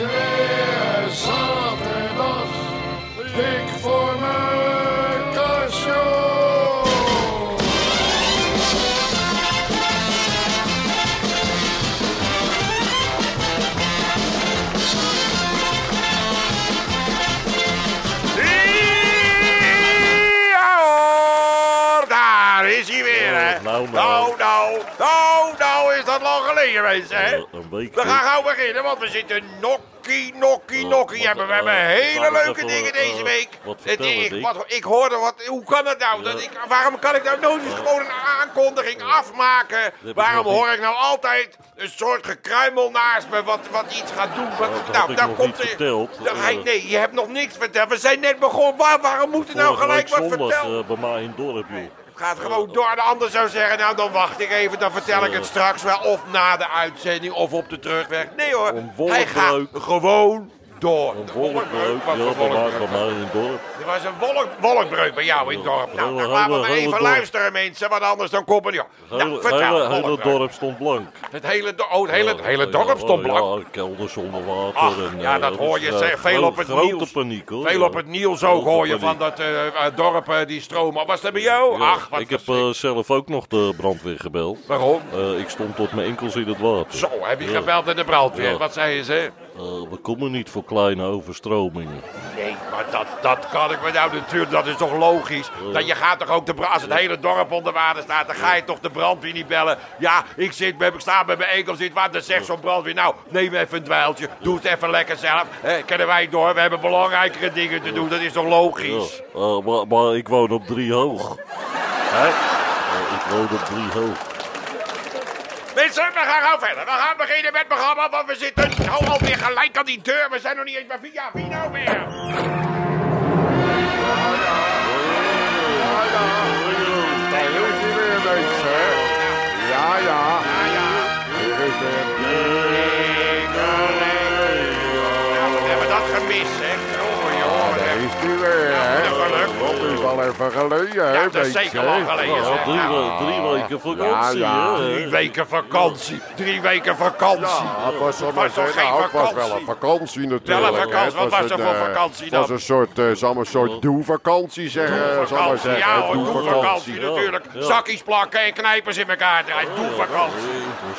weer geleden, mensen. Eh, week. We gaan gauw beginnen, want we zitten nokkie, nokkie, nokkie. wat, hebben. We hebben eh, hele leuke dingen eh, deze week. wat Het- vertellen, ik, Dick. wat, ik hoorde wat, hoe kan het nou? Dat ik, waarom kan ik nou nooit eens gewoon een aankondiging afmaken? Waarom hoor ik nou altijd een soort gekruimel naast me wat, wat iets gaat doen? Wat, dat nou, daar komt er- verteld. Eh, nee, je hebt nog niks verteld. We zijn net begonnen. Waar, waarom moet er nou gelijk week wat vertellen? eh, bij mij in het dorp, joh. Gaat gewoon door. De ander zou zeggen, nou dan wacht ik even, dan vertel ik het straks wel. Of na de uitzending of op de terugweg. Nee hoor, hij gaat gewoon door. Een wolkbreuk, in het dorp. Er was een wolk, wolkbreuk bij jou in het dorp. Nou, dan laten we maar even luisteren mensen, want anders dan komen die... Het Nou, hele, vertel, hele, dorp stond blank. Het hele, oh, het hele, hele dorp stond blank. Ja, kelder zonder water. Ach, en, ja, eh, dat hoor je eh, veel op het grote nieuws. paniek, hoor. Veel op het nieuws ook hoor je van dat eh, dorp die stromen. Was dat bij jou? Ach, wat ik heb zelf ook nog de brandweer gebeld. Waarom? Ik stond tot mijn enkels in het water. Zo, heb je gebeld in de brandweer. Wat zeiden ze? Eh, we komen niet voor kleine overstromingen. Nee, maar dat, dat kan ik me nou natuurlijk, dat is toch logisch. Dat je gaat toch ook de als het hele dorp onder water staat, dan ga je toch de brandweer niet bellen. Ja, ik, zit ik sta met mijn enkels in het water, dan zegt zo'n brandweer, nou, neem even een dweiltje, doe het even lekker zelf. Hè, kennen wij door, we hebben belangrijkere dingen te doen, dat is toch logisch? eh, maar, maar ik woon op drie hoog. Hè? Eh, ik woon op drie hoog. Mensen, we gaan gauw verder. We gaan beginnen met het programma, want we zitten nou alweer gelijk aan die deur. We zijn nog niet eens bij Via. Wie nou weer? Ja, ja. Ja, ja. Wat hebben dat gemist? Dat al even geleden, hè, Ja, dat is zeker lang geleden, Ja, drie, Nou, we- drie weken vakantie, ja. Drie weken vakantie. Drie weken vakantie. Ja, het was, wel was toch nou, geen het was wel vakantie? een vakantie natuurlijk. Wel een vakantie. Wat was er voor eh, vakantie Het was dan? een soort, eh, zal maar een soort doe-vakantie zeggen. Vakantie, zeggen. ja hoor, Doe-vakantie. ja. natuurlijk. Ja. Zakjes plakken en knijpers in elkaar draaien. Doe-vakantie.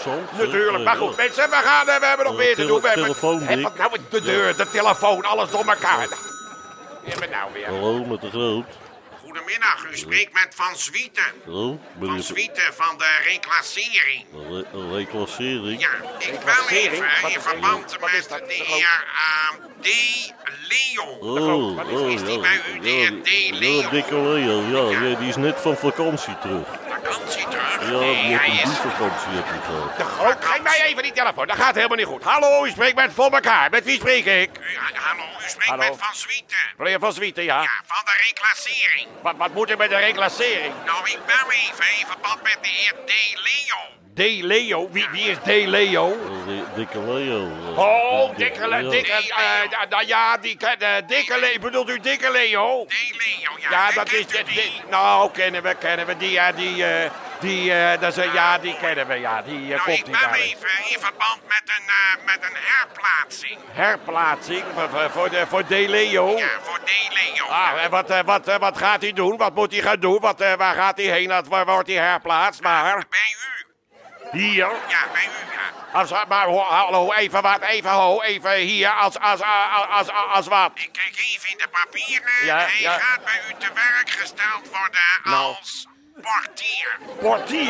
Eh? Natuurlijk, maar Ja. goed, mensen, we, gaan, eh, we hebben nog Eh, meer te doen. We hebben, nou de deur, de telefoon, alles door elkaar. We nou weer? Hallo, met de groot. Goedemiddag, u spreekt met Van Zwieten. Van je Zwieten van de reclassering. re- reclassering? Ja, ik bel even in verband met dat? de heer ehm, D. Leon. Oh, Wat is- oh, is die ja. bij u, de heer D. Ja, Leon? dikke Leo, ja, ja, die is net van vakantie terug. Vakantie terug? Ja, nee, die heeft een is... vakantie heb je gehad. Groot, geef mij even die telefoon, dat gaat helemaal niet goed. Hallo, u spreekt met voor elkaar. Met wie spreek ik? U, hallo, u spreekt Hallo. met Van Zwieten. Meneer Van Zwieten, ja. Ja, van de reclassering. Wat, wat moet er met de reclassering? Nou, ik bel even in verband met de heer D. Leon. D. Leo? Wie, wie is D. Leo? Eh, di- Dikke Leo. eh, Oh, di- dikke, Le- ja. dikke, eh, ja, nou ja, die, eh, dikke Leo, bedoelt u dikke Leo? D. Leon, ja. Ja, dat is, nou, kennen we, kennen we, die, ja, die, eh, die, eh, dat is, ja, die kennen we, ja, die eh, Nou, komt ik daar. even in verband met een, eh, met een herplaatsing. Herplaatsing voor, voor, de, voor D. Leo. Ja, voor D. Leon. Ah, en wat, wat, wat gaat hij doen? Wat moet hij gaan doen? Wat, waar gaat hij heen? Waar wordt hij herplaatst? Waar? Bij u. Hier? Ja, bij u, ja. Als, maar hallo, even wat, even ho, even hier, als, als, als, als, als wat? Ik kijk even in de papieren. Ja, Hij ja. gaat bij u te werk gesteld worden Nou. Portier. Portier?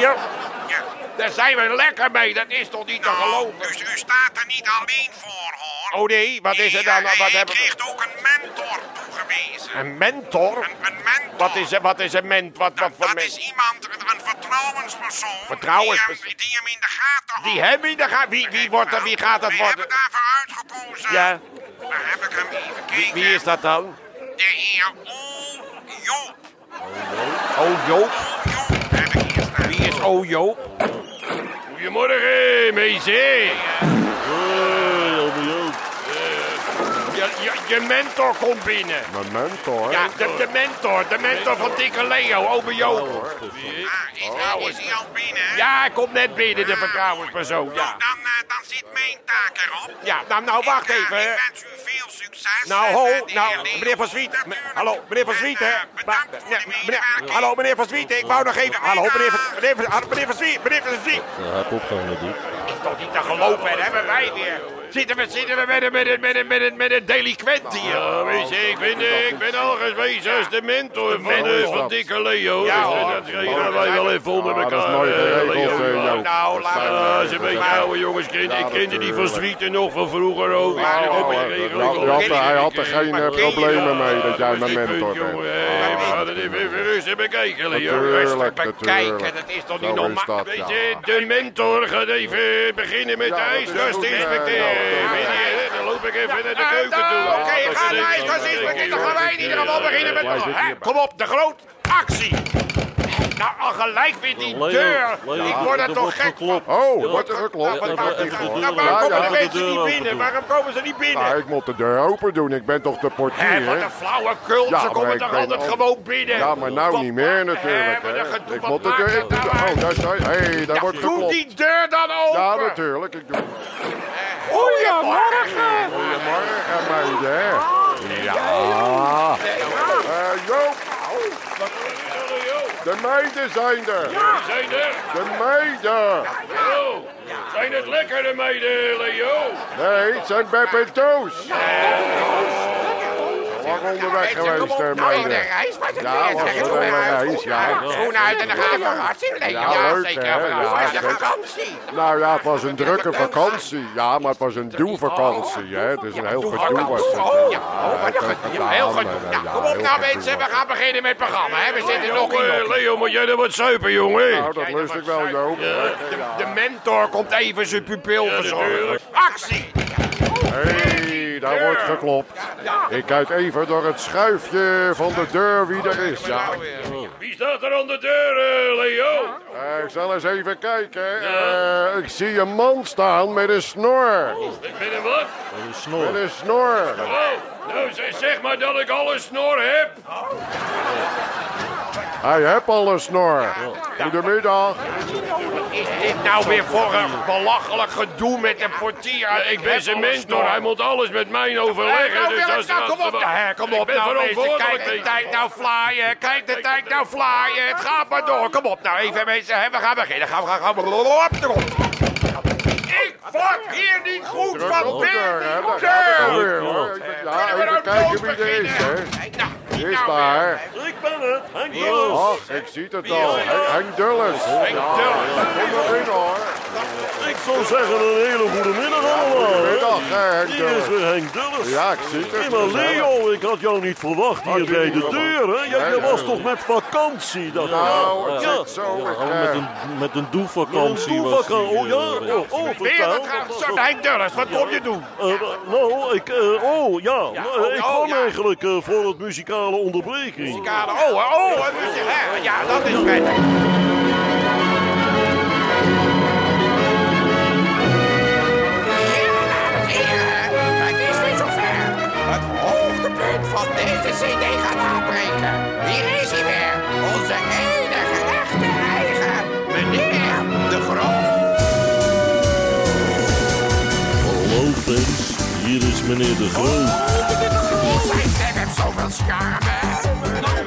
Ja. Daar zijn we lekker mee, dat is toch niet te Nou, geloven? dus u staat er niet alleen voor, hoor. Oh nee, wat is er dan? Wat hij hebben we? krijgt ook een mentor toegewezen. Een mentor? Een, een mentor. Wat is, wat is een ment? Wat, wat voor Dat men- is iemand, een, vertrouwenspersoon. Vertrouwenspersoon. Die hem, die hem in de gaten houdt. Die hem in de gaten. Wie, wie, wordt er, wie gaat dat We worden? hebben daarvoor uitgekozen. Ja. Daar heb ik hem even gekeken. Wie is dat dan? De heer O. Joop. Oh, Joop. Wie is O, Joop? Goedemorgen, meisje. Hey, Ome Joop. Je, je, mentor komt binnen. Mijn mentor. Ja, de, de mentor. De mentor van dikke Leo, ome Joop. Ah, is, hij, is hij al binnen? Ja, hij komt net binnen, de vertrouwenspersoon. Ja. Nou, dan, eh, dan zit mijn taak erop. Ja, nou, nou wacht Ik, even. hè. Ik wens u veel succes. Nou, ho, eh, de nou, meneer Van Zwiet. Hallo, meneer Van Zwiet, hè? Eh, bedankt Maar- voor nee, de meneer- medewerking. Hallo, meneer Van Zwiet, ik wou nog even... Hallo, meneer Van, meneer Van, meneer Van Zwiet, meneer Van Zwiet. Ja, hij heeft opgehangen, Dick. Is toch niet te geloven, hebben wij weer. Zitten we, zitten we met een, met een, met een, met een, met een delinquent hier? Ja, weet je, ik ben, eh, ik ben al geweest als de mentor van, mentor. eh, van dikke Leo. Ja, dus, eh, hoor. dat regelen wij wel even onder Ja, dat is elkaar. mooi eh, geregeld, eh. Nou, laten we... Ja, ze een beetje oude jongens. Ik, ken- Ja, ik kende die van. Zwieten nog van vroeger ook. Ja, ja, ja, hij had er geen eh, problemen dat? mee dat jij Dat mijn is mentor bent. Gaan het even even rustig bekijken, Leo. Rustig bekijken, dat is toch niet is normaal? dat, Weet ja. je, de mentor gaat even beginnen met Ja, de ijskast eh, inspecteren. je, hè, dan loop ik even naar de Eh, keuken toe. nou, Oké, Ja, ga naar is- ijskast inspecteren. Dan gaan wij in ieder geval beginnen met... Kom op, de groot actie. Nou, al gelijk weer die Leo, deur. Leo, Ik word er er toch gek van. geklopt. Oh, Ja. wordt er geklopt? Ja, maakt Nou, waarom komen de mensen niet binnen? Waarom komen ze niet binnen? Nou, ik moet de deur open doen. Ik ben toch de portier, wat hè? een flauwe kult. Ja, Ze maar komen toch ben altijd gewoon binnen. Ja, maar nou Wat niet meer natuurlijk, wat. Ik Wat moet de deur... het Oh, daar sta je. Hé, daar wordt doe geklopt. die deur dan open. Ja, natuurlijk. Ik doe... Goedemorgen. Goedemorgen, meiden. Ja. Eh, Joop, de meiden zijn er. Zijn er? De meiden. Oh, zijn het lekkere meiden, Leo? Nee, het zijn Beb en Toos. Lang onderweg geweest, in de reis was het Ja, weer. was een uit. reis, ja. Schoenen uit en dan gaat de verrassing. Leo. Ja, Ja, zeker. een. Ja, Was je zeker. vakantie? Nou ja, het was een drukke vakantie. Ja, maar het was een doe-vakantie, hè. Het is een heel gedoe was het. Oh, ja. Oh, een Heel gedoe. eh, Nou, ja, kom op nou mensen. We gaan beginnen met het programma. hè. We zitten nog in. Leo, moet jij er wat zuipen, jongen? Nou, dat lust ik wel, Joop. De, de mentor komt even zijn pupil verzorgen. Actie! Hé, daar wordt geklopt. Ik kijk even door het schuifje van de deur wie er is. Ja. Wie staat er aan de deur, eh, Leo? Eh, ik zal eens even kijken. Eh, ik zie een man staan met een snor. Ik ben een wat? Een snor. Met een snor. Oh, nou zeg- zeg maar dat ik al een snor heb. Hij heeft al een snor. Goedemiddag. Is dit nou weer voor een belachelijk gedoe met de portier? Ik ben zijn mentor, hij moet alles met mij overleggen. Nou, Dus nou, kom op, nou, kom op nou mensen. Kijk de tijd nou flyen, kijk de tijd nou flyen. Het gaat maar door. Kom op nou even mensen, we gaan beginnen. Gaan we gaan, gaan. Ik word hier niet goed van binnen. Kunnen we nou kijken wie er is, hè. Is daar? Ik ben het, Henk Dulles. Ach, ik zie het al. Henk- Henk Dulles. Henk Dulles. Kom erin, hoor. Ik zou zeggen een hele goede middag allemaal. hè. Goedemiddag, hè, Henk Hier is weer Henk Dulles. Ja, ik zie het. Maar Leo, ik had jou niet verwacht hier bij de deur, hè? Jij, was nee. toch met vakantie? ik. Nou, het ja. zo. met een, met een hij, oh ja? eh, Oh, oh, Weer dat? Henk Dulles, wat kom je doen? Eh, nou, ik, eh, oh ja, Nou, oh, ik oh, kwam ja. eigenlijk eh, voor het muzikale onderbreking. Kader. Oh, oh, oh. Ja, dat is prettig. Deze CD gaat aanbreken. Hier is hij weer, onze enige echte eigen, meneer De Groot. Hallo fans, hier is meneer De Groot. Zijn stem heeft zoveel charme. En hij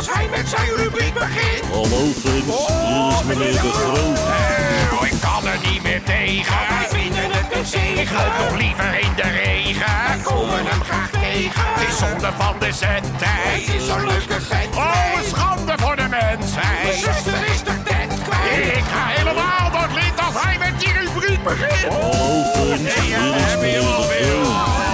als hij met zijn rubriek begint. Hallo fans, hier is meneer De Groot. Oh, ik kan er niet meer tegen. Wij vinden het een zegen. Ik loop nog liever in de regen. We komen hem graag tegen. Het is zonde van de zendtijd. Het is zo'n leuke vent. Oh, een schande voor de mensheid. Mijn zuster is de tent kwijt. Ik ga helemaal door het lid als hij met die rubriek begint. Hallo fans, hier is meneer De Groot.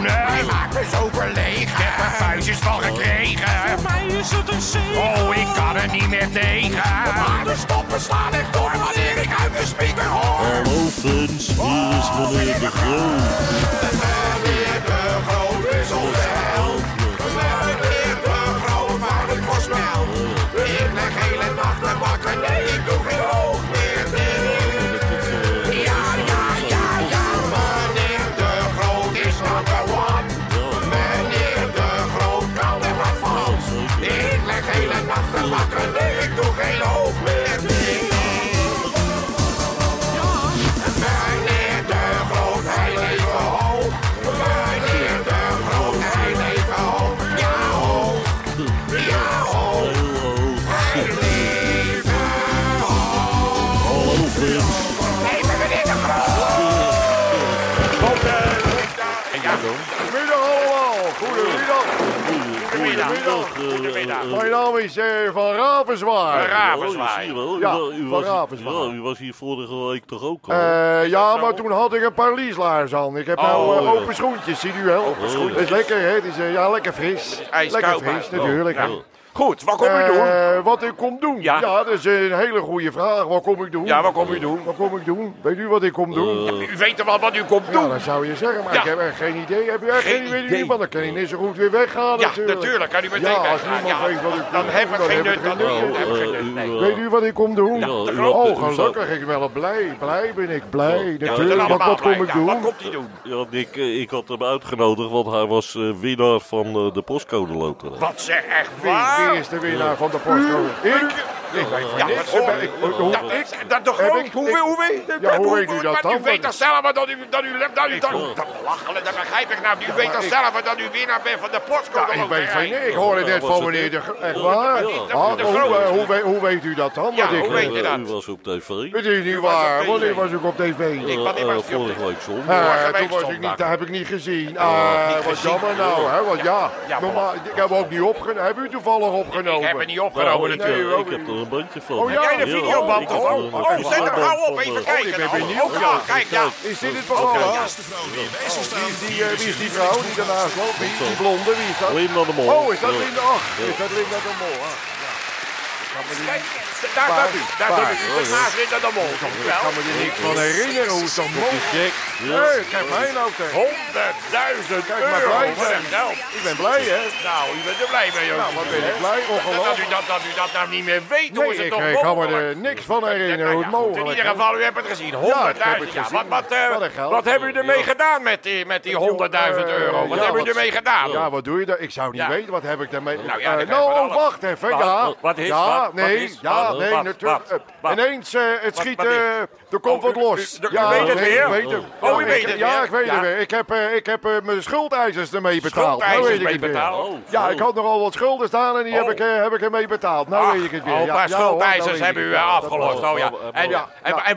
Verschonen. Hij maakt me zo verlegen. Ik heb mijn vuistjes van gekregen. Voor mij is het een zegen. Oh, ik kan er niet meer tegen. Maar de stoppen slaan echt door wanneer ik uit de speaker hoor. Hallo fans, hier is meneer De Groot. Goedemiddag. Goedemiddag. Mijn naam is eh, Van Ravenswaard. Ravenswaai. Ja, u, u, van was, Ravenswaard. ja, u was hier vorige week toch ook al? Eh, ja, maar toen had ik een paar lieslaars aan. Ik heb nou eh, ja. open schoentjes, ziet u wel. Oh, schoentjes. Het is lekker, hè? Het is eh, ja, lekker fris. Lekker fris, natuurlijk. Ja. Goed, wat kom u doen? Eh, wat ik kom doen? Ja. dat is een hele goede vraag. Wat kom ik doen? Ja, wat kom u doen? Wat kom ik doen? Weet u wat ik kom doen? U weet toch wel wat u komt Ja, doen? dat zou je zeggen, maar Ja. ik heb echt geen idee. Heb u echt Geen geen idee? Want dan kan je niet zo goed weer weggaan Ja, natuurlijk. natuurlijk. Kan u meteen Ja, als niemand Ja, weet wat ik dan kom heb doen, ik geen heb ik Dan geen nut. ik Nou, geen nut. Weet u wat ik kom doen? Ja, Oh, gelukkig. Ik ben wel blij. Blij ben ik. Blij. Ja, Natuurlijk. Maar wat kom ik Ja, Wat doen? komt hij doen? Ja, Nick, eh, ik had hem uitgenodigd, want hij was eh, winnaar van de postcode loterij. Wat zeg echt waar? Styr, styr, styr, styr, styr, styr, Ja, hoor Ik- hoe- dat toch gewoon? ik- Hoe ik- hoe weet Ja, hoe weet u dat dan? U weet toch zelf dat u dat u dat u dat u hoor. dat belachelijk, dat begrijp ik nou. U weet toch ik- zelf dat u winnaar bent van de postcode ik weet van niks. Ik hoorde net was van het meneer de... Echt waar? Hoe, Groot. hoe, weet- u dat dan? Ja, Dat ik- hoe weet Eh, dat? U was op tv. Het is niet waar. Wanneer was ik op tv? Ik Eh, eh, vorige week zondag. Eh, toen was ik niet, dat heb ik niet gezien. Ah, wat jammer nou, hè? Want ja, normaal, ik heb ook niet opgenomen. Heb u toevallig opgenomen? Ik heb het niet opgenomen ik, natuurlijk. Een bandje van. Oh, ja? De Ja, videoband of oh, er een oh, zet hem gauw op, even eh, kijken. nou. Oh, ja, kijk, ja. Is dit het programma? Ja. Oh, wie, is die, eh, wie is die vrouw die daarnaast loopt? Wie is die blonde? Wie is dat? Linda de Mol. Oh, is dat. Linda? Ach, is dat Linda de Mol? Ah, ja. Daar staat u, daar staat u. Bent naast Linda de Mol. Ik kan me er niks van herinneren hoe het dan mogelijk Ja. Hé, kijk mij nou tegen. 100.000 Kijk maar euro. blij zijn. Ik ben blij, hè? Nou, u bent er blij mee, joh. Nou, wat ben ik blij, Dat u ongelooflijk. dat, dat u dat nou niet meer weet, hoe is Nee, het ik, toch ik kan me er niks van herinneren hoe het ja, mogelijk In ieder geval, u hebt het gezien. 100.000. Ja, ik heb het Ja, gezien. wat, wat, eh, Wat hebben u ermee gedaan met die, met die 100.000 Eh, euro? Wat ja, hebben u ermee gedaan? Ja, wat doe je daar? Ik zou niet Ja. weten, wat heb ik daarmee... Nou ja, Eh, nou, oh, wacht even, Wat- ja. wat is, Ja, nee, is, ja, nee, wat- natuurlijk. wat- eh, wat? Ineens, eh, het schiet, eh, er komt Oh, wat los. ja, weet het weer? ik weet het. Oh, Ja, weet ik- het Ja, ik weet het weer. Ik heb, ik heb mijn schuldeisers ermee betaald. Nou weet ik mee het weer. Oh, Ja, zo. ik had nogal wat schulden staan en die heb, Oh. ik, heb ik ermee betaald. Nou weet ik het weer. Een paar nou schuldeisers hebben u afgelost. Oh ja.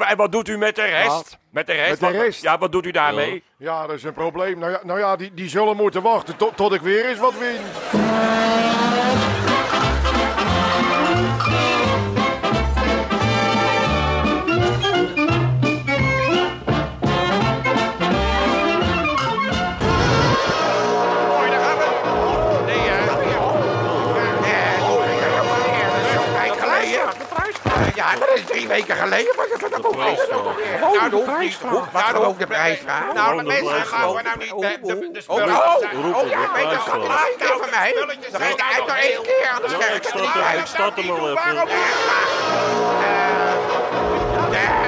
En, wat doet u met de rest? Met de rest? Met de Wat- rest? Ja, wat doet u daarmee? Ja, dat is een probleem. Nou ja, nou ja die, die zullen moeten wachten tot, tot ik weer eens wat win. Drie weken geleden. Dat is ook al. Nou, niet. Hoeft- Nou, hoeft de prijsvraag. Nou, de de mensen gaan we nou niet... de- de- de Oh, oh, Oh, ja, de weet je, een keer van mij. Dan ga uit nog één keer. Anders Ja, krijg ik het start hem- al even. Waarom? De.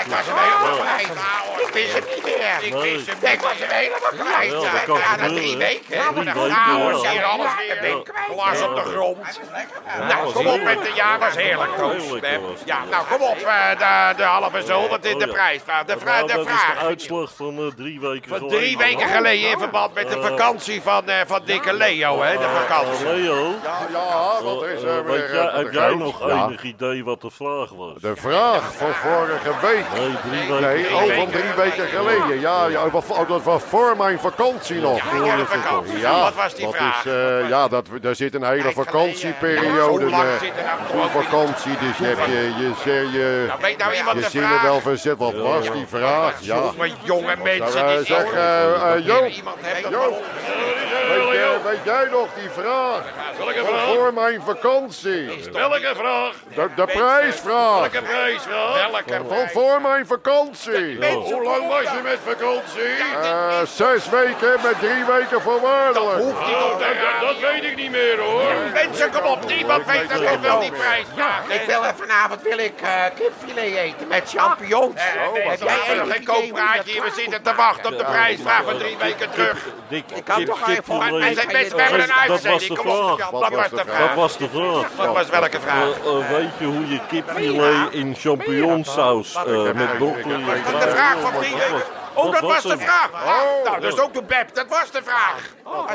Ik was kwijt. Ik wist het niet meer. Ik wist hem Ik was hem helemaal kwijt. Ja, Ja, na drie weken. hè. Drie Nou, ja. zie je alles weer. Ja. Glas op de grond. Nou, kom op met de ja, was heerlijk, was. Ja, nou, kom op. eh, De de halve zul, dat is Oh, de ja. prijsvraag. De vra- Nou, de is vraag. de uitslag van eh, drie weken Van geleden. drie weken geleden in verband met de Eh, vakantie van, eh, van dikke Leo, hè? De Eh, vakantie. Leo, Ja, ja, wat is eh, er weer? eh, heb jij nog Ja. enig idee wat de vraag was? De vraag van vorige week. Nee, drie weken Nee, oh, geleden. van drie weken geleden. Ja, Ja, ja dat was voor mijn vakantie nog. Ja, ja, vakantie. Wat was die dat vraag? Is, eh, ja, dat, daar zit een hele vakantieperiode. Ja, voor gewoon vakantie, dus je, hebt je, je, je, je, Nou, weet nou iemand je de zin er vraag? wel verzet. Wat was die vraag? Ja. Jonge, mensen. Zeg, eh, eh, Joop, Dat weet, jij- weet jij nog die vraag? Welke Van vraag? voor mijn vakantie. Welke vraag? De, de prijsvraag. Welke prijsvraag? Welke Van voor mijn vakantie. Hoe lang was je met vakantie? Eh, zes weken met drie weken voorwaardelijk. Hoeft niet Oh, op dat, dat, dat weet ik niet meer hoor. Mensen, kom op. Niemand weet dat toch wel die prijs. Ik wil eh, vanavond wil ik eh, kipfilet eten met champignons. Heb jij geen kooppraatje hier? We zitten te wachten op de prijsvraag van drie weken terug. Ik kan toch even- Maar mensen, we hebben een dat was uitzending. de Kom op. vraag. Wat was de Dat was de vraag. Wat was welke vraag? Eh, eh, weet je hoe je kipfilet in champignonsaus eh, met broccoli Dat prei- de vraag van was- Oh, dat was de vraag. Nou, dat is ook de Beb. Dat was de vraag.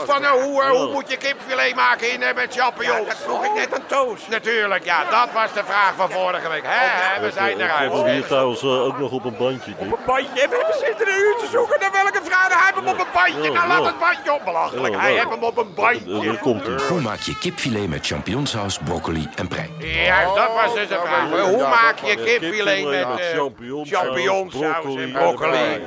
Van, eh, hoe, eh, hoe moet je kipfilet maken in, eh, met champignons? Dat vroeg ik net aan Toos. Natuurlijk, ja. Dat was de vraag van vorige week. Hè, we zijn eh, Ik heb hem eruit. hier trouwens ook nog op een bandje. Dick. Een bandje. We zitten een uur te zoeken naar welke vraag. Hij heeft hem op een bandje. Nou, laat het bandje op. Belachelijk. Ja, Hij ja. heeft hem op een bandje. Komt. Hoe maak je kipfilet met champignonsaus, broccoli en prei? Juist, dat was dus de vraag. Hoe maak je kipfilet met champignonsaus, champignonsaus en broccoli?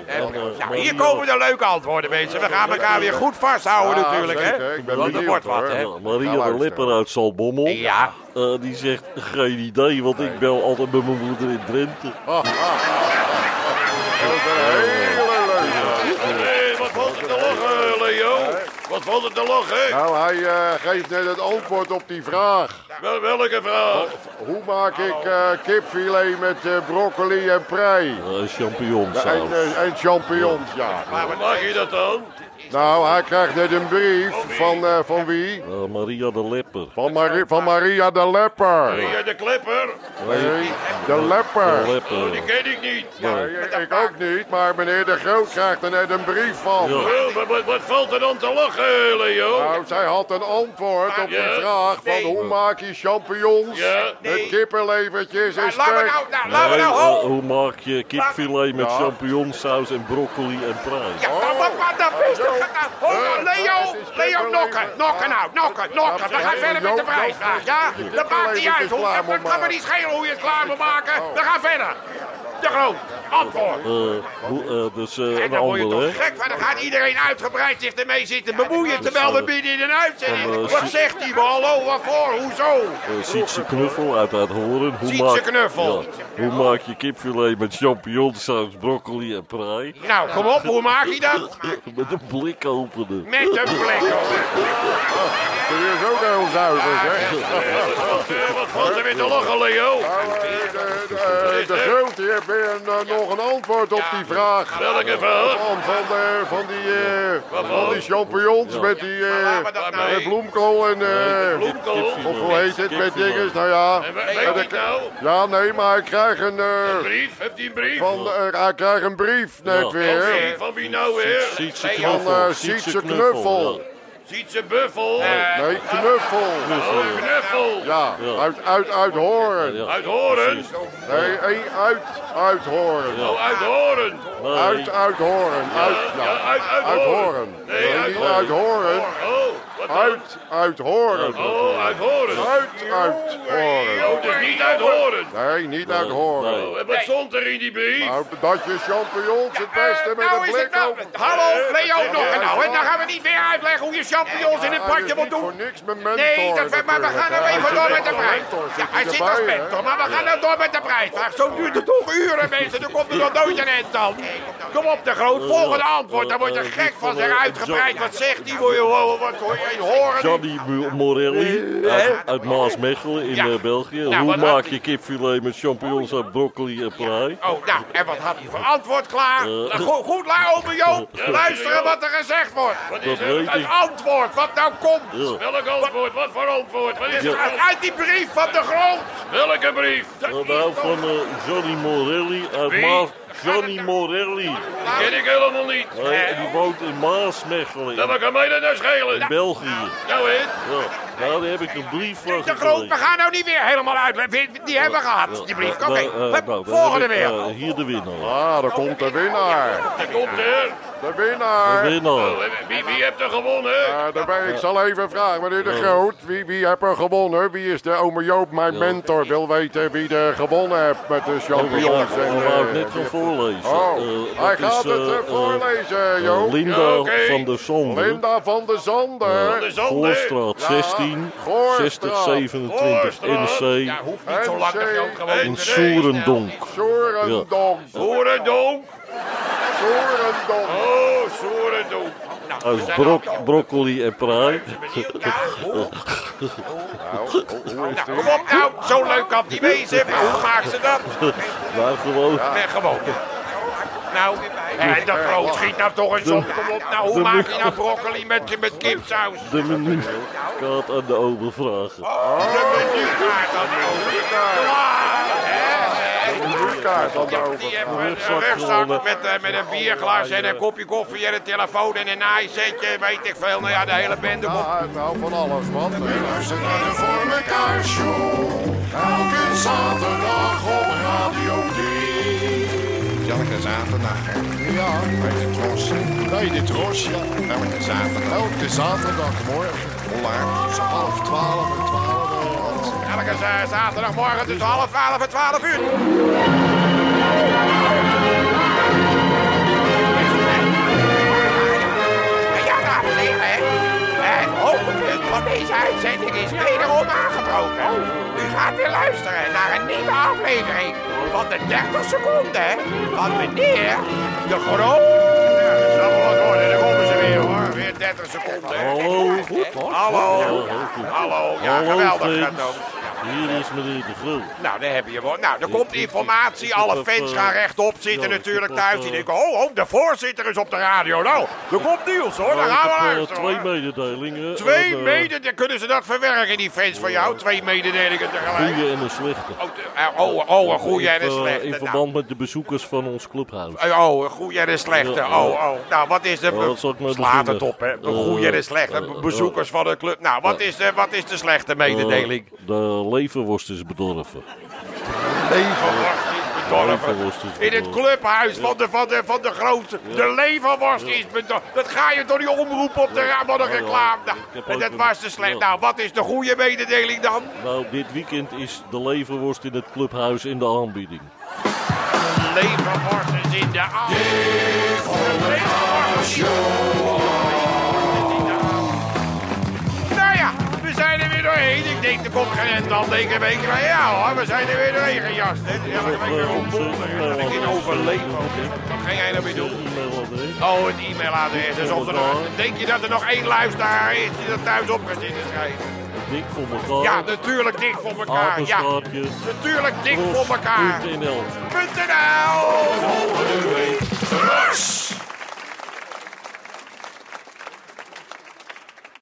nou, hier komen de leuke antwoorden, mensen. We gaan elkaar weer goed vasthouden Ja, natuurlijk, zeker. hè? Ik ben er benieuwd, wat, hè? Maria de. Lipper uit Zaltbommel. Ja. Eh, die zegt geen idee, want ik bel altijd met mijn moeder in Drenthe. Dat is een hele leuke. Wat valt er te lachen, Leo? Wat valt er te lachen? Nou, hij eh, geeft net het antwoord op die vraag. Wel, welke vraag? Hoe maak ik eh, kipfilet met eh, broccoli en prei? Uh, En, champignonsaus. eh, en champignons, ja. Hoe maak je dat dan? Nou, hij krijgt net een brief van, eh, van wie? Eh, Maria de Lepper. Van, Mari- van Maria de Lepper. Maria de Klepper? Nee, de Lepper. De Lepper. Oh, die ken ik niet. Nee, ik ook niet, maar meneer de Groot krijgt er net een brief van. Ja. Oh, wat, wat, wat valt er dan te lachen, Leo? Nou, zij had een antwoord op die Ja. vraag van Nee. hoe maak je champignons Ja. kippenlevertjes en Nou, we spek. nou, nou, we Nee, nou, eh, ho! hoe maak je kipfilet met Ja. champignonsaus en broccoli en prei? Ja, nou, wat, wat, dat is Joop. toch... nou, ho, Eh, Leo, het is Leo, kippenlever. nokken, nokken nou, nokken, nokken. We gaan verder met de prijsvraag, Joop, ja? die Dat maakt niet uit, hoor. Dat moet kan me niet schelen hoe je het klaar moet maken. We gaan verder. De Groot, antwoord. Eh, hoe, eh, dus eh, En een dan word je ander, toch hè? gek van. Dan gaat iedereen uitgebreid zich ermee zitten bemoeien. Terwijl we midden in een uitzending. Wat zegt hij? Hallo, waarvoor? Hoezo? Uh, Sietse Knuffel uit Uithoren. Hoe Sietse maak- Knuffel. Ja. Hoe maak je kipfilet met champignonsaus, broccoli en prei? Nou, kom op, hoe maak je dat? Met een blik openen. Met een blik. Dit is ook heel zuiver, hè? Wat valt er weer te lachen, Leo? Nou, eh, de, de, de Groot die heeft weer een, eh, nog een antwoord op die vraag. Welke vraag? Van, van, eh, van die, eh, van die champignons met die eh, nou bloemkool en... eh, Bloemkool? of hoe heet het, met dinges, nou ja. Nou? Ja, nee, maar hij krijgt een... eh, Brief? Hebt hij een brief? van, eh, hij krijgt een brief net Ja. weer. Van wie? Van wie nou weer? Sietse Van Knuffel. eh Sietse Knuffel. Ziet ze buffel? Nee, Knuffel. Oh, knuffel. Ja, uit, uit, uit Horen. Uit Horen? Nee, uit, uit Horen. Oh, uit Horen. Nee, Uit, uit Horen. Uit, Ja, uit, uit, Horen. Nee, uit Horen. Uit. Oh, dan? Uit, uit Horen. Oh, uit Horen. Uit, uit Horen. Oh, dus niet uit Horen. Nee, niet uit Horen. nee. Oh, en wat stond er in die brief? Nou, dat je champignons het beste met nou een is het blik nou. op. Hallo, Leo, nog en nou. En dan gaan we niet weer uitleggen hoe je champignons in een potje is moet niet voor doen. niks met mentor. Nee, dat, maar we gaan nou even door met de prijs. hij zit als mentor, maar we gaan nou door met de prijsvraag. Zo duurt het toch uren, mensen. Dan komt er nog een eind dan. Kom op, de groot. Volgende antwoord. Daar word je gek van. Zeg uitgebreid. Wat zegt die? Wat hoor je horen? Johnny Mo- Morelli uit, uit Maasmechelen in Ja. eh, België. Nou, Hoe maak je kipfilet met champignons en broccoli en prei? Oh, nou, en wat had hij voor antwoord klaar? Eh. Nou, goed, goed, ome Joop. Luisteren wat er gezegd wordt. Wat Dat is weet het? Antwoord, wat nou komt. Ja. Welk antwoord? Wat voor antwoord? Wat is Ja. het? Uit, uit die brief van de grond. Welke brief? Nou, nou, van eh, Johnny Morelli uit Wie? Maas... Johnny Morelli. Ken ik helemaal niet. Nee, en die woont in Maasmechelen Dat kan mij dat nou schelen. in België. Nou? Ja, nou, daar heb ik een brief van De groot, we gaan nou niet weer helemaal uit. Die hebben we gehad, die brief. Oké, Nou, volgende weer. eh, hier de winnaar. Ah, daar komt de winnaar. Daar komt er. De winnaar. De winnaar. Oh, Wie, wie hebt er gewonnen? Ja, daar ben ik. zal even vragen, meneer De Groot. Wie, wie heeft er gewonnen? Wie is de ome Joop, mijn mentor? Wil weten wie er gewonnen heeft met de champignons. en, Ik wou het eh, net gaan voorlezen. Oh, Eh, hij gaat is, het eh, eh, eh, voorlezen, eh, Joop. Linda Ja, van der Zonde. Linda van de Zanden. De zonde. Voorstraat Ja, 16, Goorstraat. 60, 27 NC Ja, hoeft niet zo lang gewoon in te Soerendonk. Sorendonk. Soerendonk. Sorendonk. Oh, Soerendonk. Uit brok, broccoli en prui. Nou, die? Kom op nou, zo leuk kan het niet wezen. Maar hoe maakt ze dat? Maar gewoon. Nee, gewoon. Nou, en de groot schiet nou toch eens op. Kom op, nou, hoe de- maak je nou broccoli met, met kipsaus? De menukaart aan de ober vragen. De menukaart dan ook. Klaar, Menukaart aan de Die hebben een Rugzak gewonnen. met, eh, met een bierglas en een kopje koffie en een telefoon en een naaisetje, weet ik veel. Nou ja, de hele bende komt. Ja, nou van alles wat. Luister naar de Voor elkaar show. Elke zaterdag op Radio 3. Elke zaterdag, hè? Ja, Bij de tros. nee, de tros, ja. Elke zaterdag. Elke zaterdagmorgen. Hoe laat? Tussen half twaalf en twaalf. eh, Elke zaterdagmorgen tussen half twaalf en twaalf uur. Deze uitzending is wederom aangebroken. U gaat weer luisteren naar een nieuwe aflevering van de 30 seconden van meneer de Groot. Ja, dat zal wel wat worden, daar komen ze weer hoor. Weer 30 seconden. Hallo. Hallo. Ja, Hallo. Ja, Hallo, geweldig fans. Hier is meneer de Groot. Nou, daar heb je wel. Nou, er komt informatie. Alle fans eh, gaan rechtop zitten ja, natuurlijk thuis. Die eh, denken, oh, oh, de voorzitter is op de radio. Nou, er komt nieuws hoor. Daar Nou, gaan we eh, twee mededelingen. Twee Een, eh, mede... Kunnen ze dat verwerken, die fans van jou? Twee mededelingen tegelijk. goede en een slechte. Oh, eh, oh, oh, een goede en een Eh, slechte. In Nou, verband met de bezoekers van ons clubhuis. eh, Oh, een goede en een slechte. Oh, oh. Nou, wat is de... Slaat het op, hè. Een Eh, goede en een slechte. eh, Bezoekers van de club. Nou, wat is de, wat is de slechte mededeling? Eh, de leverworst is bedorven. Leverworst is bedorven. Leverworst is In het clubhuis van de, van de, van de grote. De leverworst is bedorven. Dat ga je door die omroep op de raam van een Ja, ja. reclame. En dat was de slecht. ja. Nou, wat is de goede mededeling dan? Nou, dit weekend is de leverworst in het clubhuis in de aanbieding. Leverworst is in de aan. De leverworst Ik denk, geen end dan deze week. Maar ja hoor, we zijn er weer doorheen gejast. Elke week weer. Dat ik in overleven. Wat ga jij nou weer doen? Oh, het e-mailadres. Dus of er nog, denk je dat er nog één luisteraar is die dat thuis op kan zitten schrijven? Dik voor elkaar. Ja, natuurlijk dik voor elkaar. Ja, natuurlijk dik voor elkaar. .nl. Volgende week. Terug.